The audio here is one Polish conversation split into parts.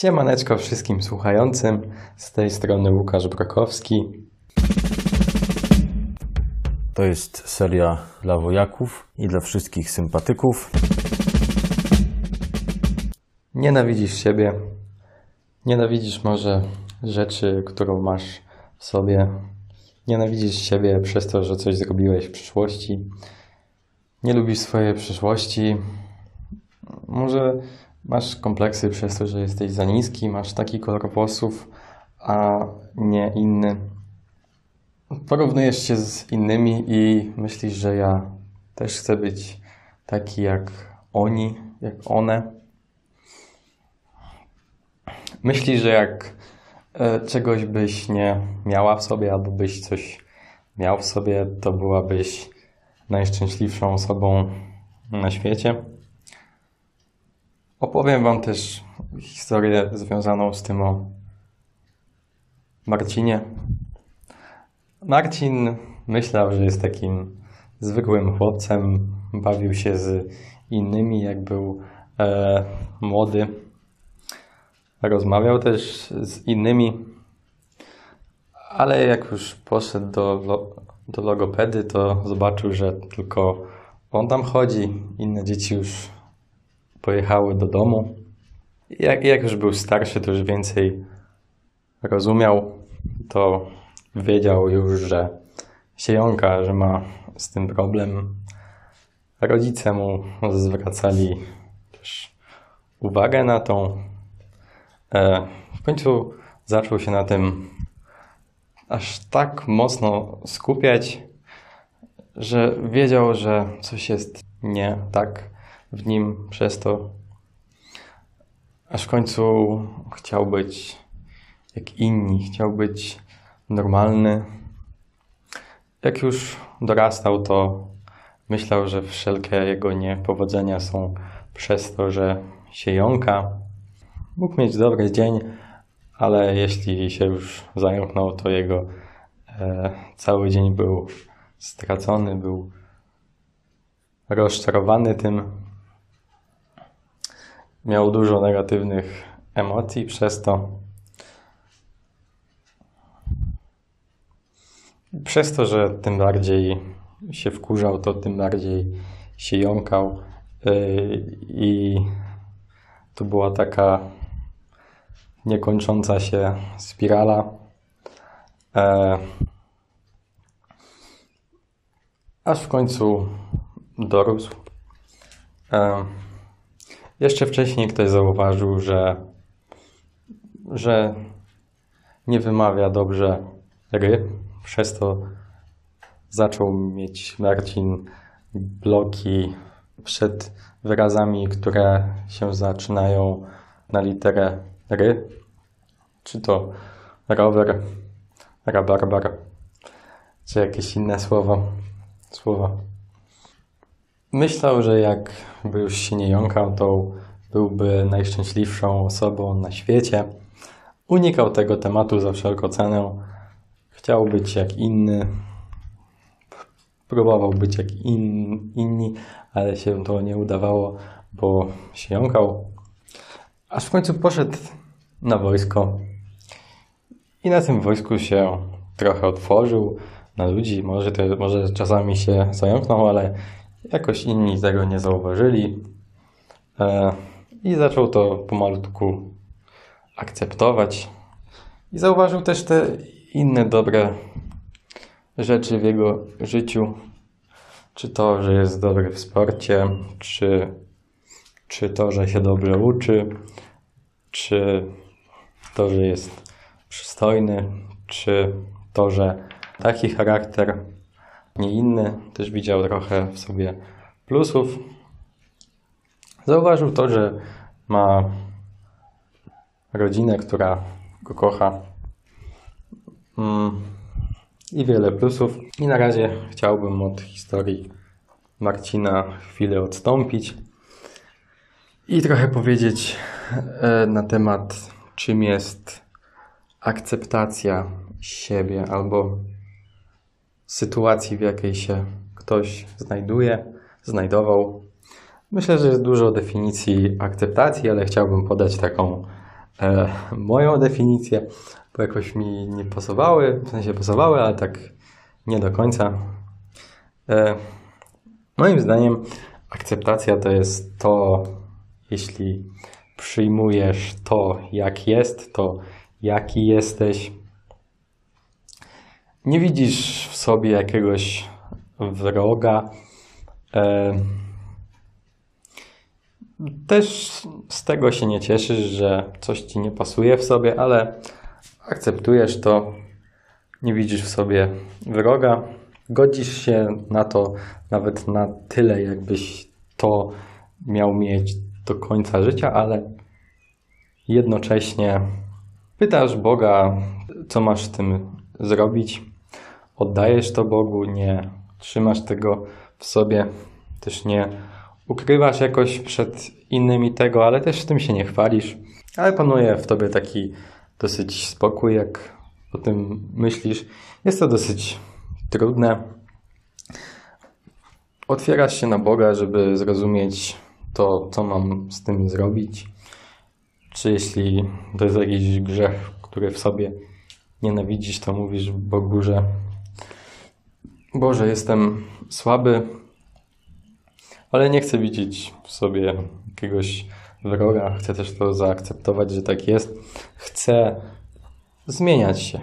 Siemaneczko wszystkim słuchającym. Z tej strony Łukasz Brokowski. To jest seria dla wojaków i dla wszystkich sympatyków. Nienawidzisz siebie. Nienawidzisz może rzeczy, którą masz w sobie. Nienawidzisz siebie przez to, że coś zrobiłeś w przyszłości. Nie lubisz swojej przyszłości. Może masz kompleksy przez to, że jesteś za niski, masz taki kolor włosów, a nie inny. Porównujesz się z innymi i myślisz, że ja też chcę być taki jak oni, jak one. Myślisz, że jak e, czegoś byś nie miała w sobie, albo byś coś miał w sobie, to byłabyś najszczęśliwszą osobą na świecie. Opowiem Wam też historię związaną z tym o Marcinie. Marcin myślał, że jest takim zwykłym chłopcem, bawił się z innymi, jak był e, młody. Rozmawiał też z innymi, ale jak już poszedł do, do logopedy, to zobaczył, że tylko on tam chodzi, inne dzieci już pojechały do domu. Jak, jak już był starszy, to już więcej rozumiał, to wiedział już, że się jąka, że ma z tym problem. Rodzice mu zwracali też uwagę na to. E, w końcu zaczął się na tym aż tak mocno skupiać, że wiedział, że coś jest nie tak w nim przez to, aż w końcu chciał być jak inni, chciał być normalny. Jak już dorastał, to myślał, że wszelkie jego niepowodzenia są przez to, że się jąka. Mógł mieć dobry dzień, ale jeśli się już zająknął, to jego e, cały dzień był stracony, był rozczarowany tym, miał dużo negatywnych emocji przez to. Przez to, że tym bardziej się wkurzał, to tym bardziej się jąkał yy, i to była taka niekończąca się spirala. E, aż w końcu dorósł. Jeszcze wcześniej ktoś zauważył, że, że nie wymawia dobrze ry. Przez to zaczął mieć Marcin bloki przed wyrazami, które się zaczynają na literę ry. Czy to rower, rabarbar, czy jakieś inne słowo, słowa. Myślał, że jakby już się nie jąkał, to byłby najszczęśliwszą osobą na świecie. Unikał tego tematu za wszelką cenę. Chciał być jak inny. Próbował być jak in, inni, ale się to nie udawało, bo się jąkał. Aż w końcu poszedł na wojsko. I na tym wojsku się trochę otworzył na ludzi. Może, te, może czasami się zająknął, ale Jakoś inni tego nie zauważyli e, i zaczął to pomalutku akceptować. I zauważył też te inne dobre rzeczy w jego życiu. Czy to, że jest dobry w sporcie, czy, czy to, że się dobrze uczy, czy to, że jest przystojny, czy to, że taki charakter nie inny, też widział trochę w sobie plusów. Zauważył to, że ma rodzinę, która go kocha mm, i wiele plusów. I na razie chciałbym od historii Marcina chwilę odstąpić i trochę powiedzieć e, na temat, czym jest akceptacja siebie albo sytuacji, w jakiej się ktoś znajduje, znajdował. Myślę, że jest dużo definicji akceptacji, ale chciałbym podać taką e, moją definicję, bo jakoś mi nie pasowały, w sensie pasowały, ale tak nie do końca. E, moim zdaniem akceptacja to jest to, jeśli przyjmujesz to, jak jest, to jaki jesteś. Nie widzisz w sobie jakiegoś wroga. E, też z tego się nie cieszysz, że coś ci nie pasuje w sobie, ale akceptujesz to, nie widzisz w sobie wroga, godzisz się na to nawet na tyle, jakbyś to miał mieć do końca życia, ale jednocześnie pytasz Boga, co masz z tym zrobić, oddajesz to Bogu, nie trzymasz tego w sobie, też nie ukrywasz jakoś przed innymi tego, ale też tym się nie chwalisz. Ale panuje w tobie taki dosyć spokój, jak o tym myślisz. Jest to dosyć trudne. Otwierasz się na Boga, żeby zrozumieć to, co mam z tym zrobić. Czy jeśli to jest jakiś grzech, który w sobie nienawidzisz, to mówisz Bogu, że Boże, jestem słaby, ale nie chcę widzieć w sobie jakiegoś wroga. Chcę też to zaakceptować, że tak jest. Chcę zmieniać się.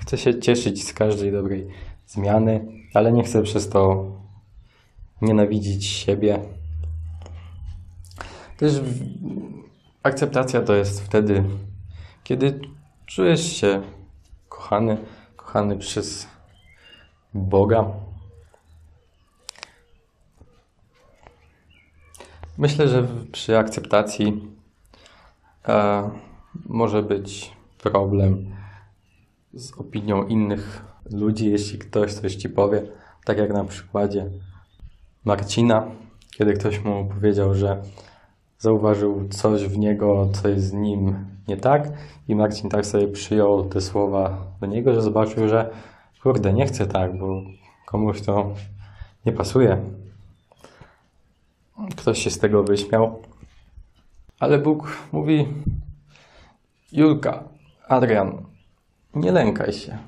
Chcę się cieszyć z każdej dobrej zmiany, ale nie chcę przez to nienawidzić siebie. Też akceptacja to jest wtedy, kiedy czujesz się kochany, kochany przez Boga. Myślę, że przy akceptacji e, może być problem z opinią innych ludzi, jeśli ktoś coś ci powie, tak jak na przykładzie Marcina, kiedy ktoś mu powiedział, że zauważył coś w niego, co jest z nim nie tak i Marcin tak sobie przyjął te słowa do niego, że zobaczył, że kurde, nie chcę tak, bo komuś to nie pasuje. Ktoś się z tego wyśmiał. Ale Bóg mówi: Julka, Adrian, nie lękaj się.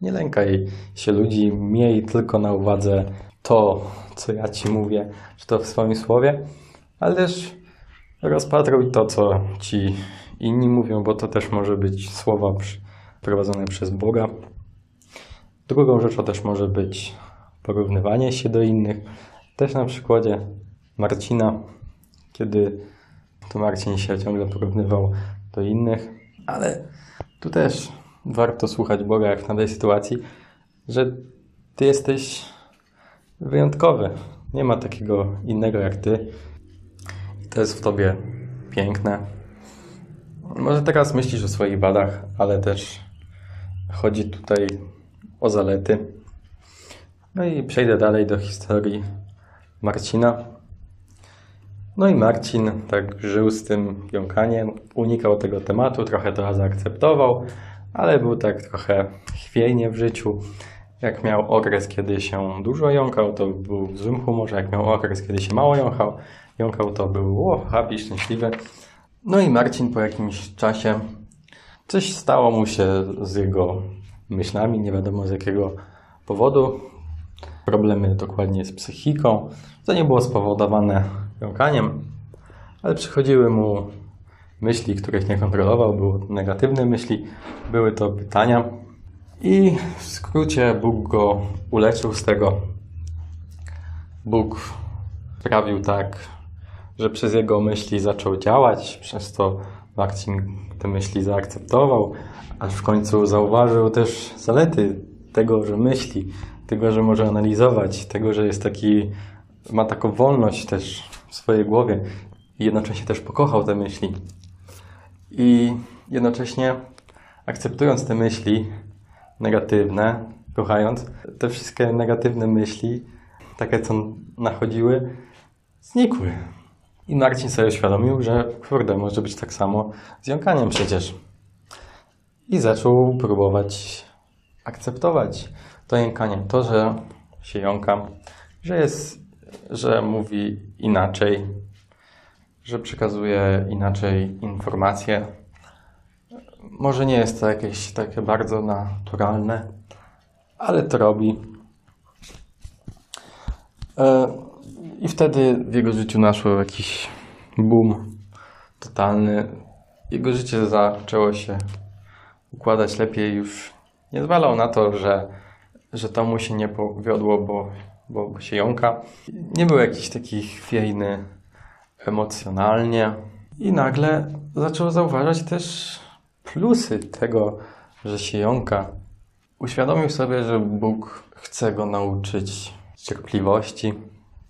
Nie lękaj się ludzi, miej tylko na uwadze to, co ja ci mówię, czy to w swoim słowie, ale też rozpatruj to, co ci inni mówią, bo to też może być słowa prowadzone przez Boga. Drugą rzeczą też może być porównywanie się do innych. Też na przykładzie Marcina, kiedy to Marcin się ciągle porównywał do innych, ale tu też warto słuchać Boga, jak w tej sytuacji, że Ty jesteś wyjątkowy. Nie ma takiego innego jak Ty. I to jest w Tobie piękne. Może teraz myślisz o swoich wadach, ale też chodzi tutaj o zalety. No i przejdę dalej do historii Marcina. No i Marcin tak żył z tym jąkaniem, unikał tego tematu, trochę to zaakceptował, ale był tak trochę chwiejnie w życiu. Jak miał okres, kiedy się dużo jąkał, to był w złym humorze. Jak miał okres, kiedy się mało jąkał, jąkał to był o, happy, szczęśliwy. No i Marcin po jakimś czasie coś stało mu się z jego myślami, nie wiadomo z jakiego powodu. Problemy dokładnie z psychiką. To nie było spowodowane jąkaniem, ale przychodziły mu myśli, których nie kontrolował, były negatywne myśli, były to pytania. I w skrócie Bóg go uleczył z tego. Bóg sprawił tak, że przez jego myśli zaczął działać, przez to Marcin te myśli zaakceptował, aż w końcu zauważył też zalety tego, że myśli, tego, że może analizować, tego, że jest taki, ma taką wolność też w swojej głowie i jednocześnie też pokochał te myśli. I jednocześnie akceptując te myśli negatywne, kochając, te wszystkie negatywne myśli, takie co nachodziły, znikły. I Marcin sobie uświadomił, że kurde, może być tak samo z jąkaniem przecież. I zaczął próbować akceptować to jąkanie. To, że się jąka, że jest, że mówi inaczej, że przekazuje inaczej informacje, Może nie jest to jakieś takie bardzo naturalne, ale to robi. E, I wtedy w jego życiu naszło jakiś boom totalny. Jego życie zaczęło się układać lepiej. Już nie zwalał na to, że, że to mu się nie powiodło, bo, bo się jąka. Nie był jakiś taki chwiejny emocjonalnie. I nagle zaczął zauważać też plusy tego, że się jąka. Uświadomił sobie, że Bóg chce go nauczyć cierpliwości,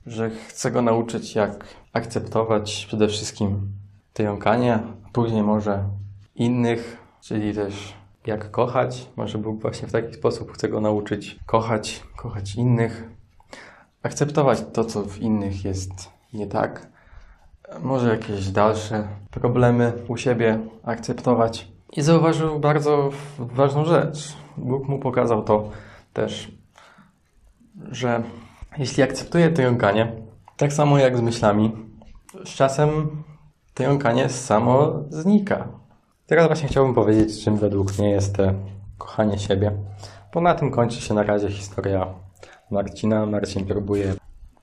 że chce go nauczyć, jak akceptować przede wszystkim to jąkanie, później może innych, czyli też jak kochać. Może Bóg właśnie w taki sposób chce go nauczyć kochać, kochać innych, akceptować to, co w innych jest nie tak. Może jakieś dalsze problemy u siebie akceptować. I zauważył bardzo ważną rzecz. Bóg mu pokazał to też, że jeśli akceptuje to jąkanie, tak samo jak z myślami, z czasem to jąkanie samo znika. Teraz właśnie chciałbym powiedzieć, czym według mnie jest to kochanie siebie. Bo na tym kończy się na razie historia Marcina. Marcin próbuje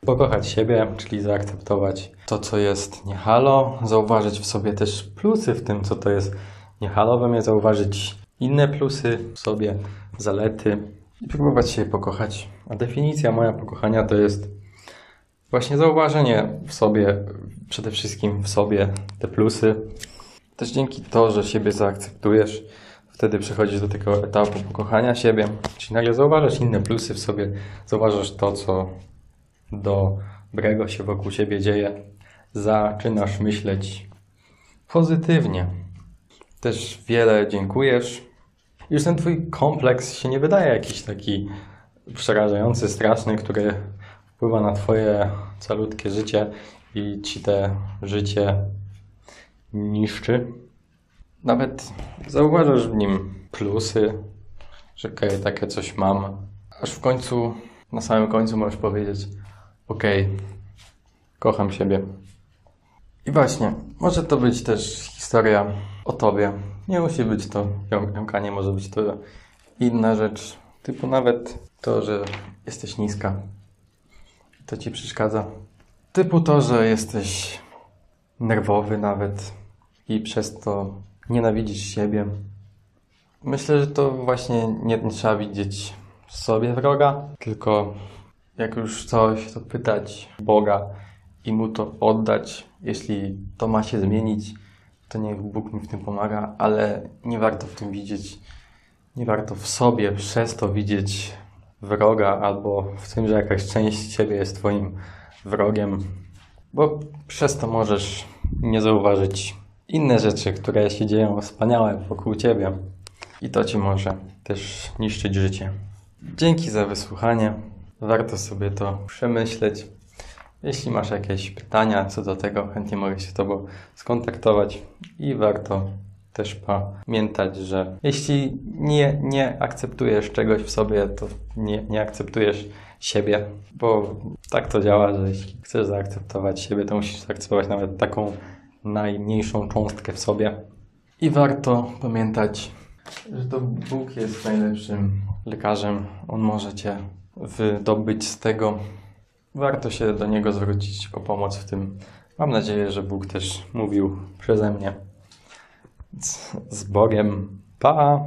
pokochać siebie, czyli zaakceptować to, co jest niehalo, zauważyć w sobie też plusy w tym, co to jest niehalowe, zauważyć inne plusy w sobie, zalety próbować się pokochać. A definicja moja pokochania to jest właśnie zauważenie w sobie, przede wszystkim w sobie te plusy. Też dzięki to, że siebie zaakceptujesz, wtedy przechodzisz do tego etapu pokochania siebie, czyli nagle zauważasz inne plusy w sobie, zauważasz to, co dobrego się wokół siebie dzieje, zaczynasz myśleć pozytywnie. Też wiele dziękujesz. Już ten twój kompleks się nie wydaje jakiś taki przerażający, straszny, który wpływa na twoje calutkie życie i ci te życie niszczy. Nawet zauważasz w nim plusy, że okej, okay, takie coś mam. Aż w końcu, na samym końcu możesz powiedzieć okej, okay, kocham siebie. I właśnie, może to być też historia o tobie. Nie musi być to jąkanie, może być to inna rzecz. Typu nawet to, że jesteś niska. To ci przeszkadza. Typu to, że jesteś nerwowy nawet i przez to nienawidzisz siebie. Myślę, że to właśnie nie trzeba widzieć w sobie wroga, tylko jak już coś, to pytać Boga i Mu to oddać. Jeśli to ma się zmienić, to niech Bóg mi w tym pomaga, ale nie warto w tym widzieć, nie warto w sobie przez to widzieć wroga albo w tym, że jakaś część Ciebie jest Twoim wrogiem, bo przez to możesz nie zauważyć inne rzeczy, które się dzieją wspaniałe wokół Ciebie i to Ci może też niszczyć życie. Dzięki za wysłuchanie. Warto sobie to przemyśleć. Jeśli masz jakieś pytania co do tego, chętnie mogę się z Tobą skontaktować i warto też pamiętać, że jeśli nie, nie akceptujesz czegoś w sobie, to nie, nie akceptujesz siebie, bo tak to działa, że jeśli chcesz zaakceptować siebie, to musisz zaakceptować nawet taką najmniejszą cząstkę w sobie. I warto pamiętać, że to Bóg jest najlepszym lekarzem. On może Cię wydobyć z tego. Warto się do Niego zwrócić o pomoc w tym. Mam nadzieję, że Bóg też mówił przeze mnie. Z, Bogiem. Pa!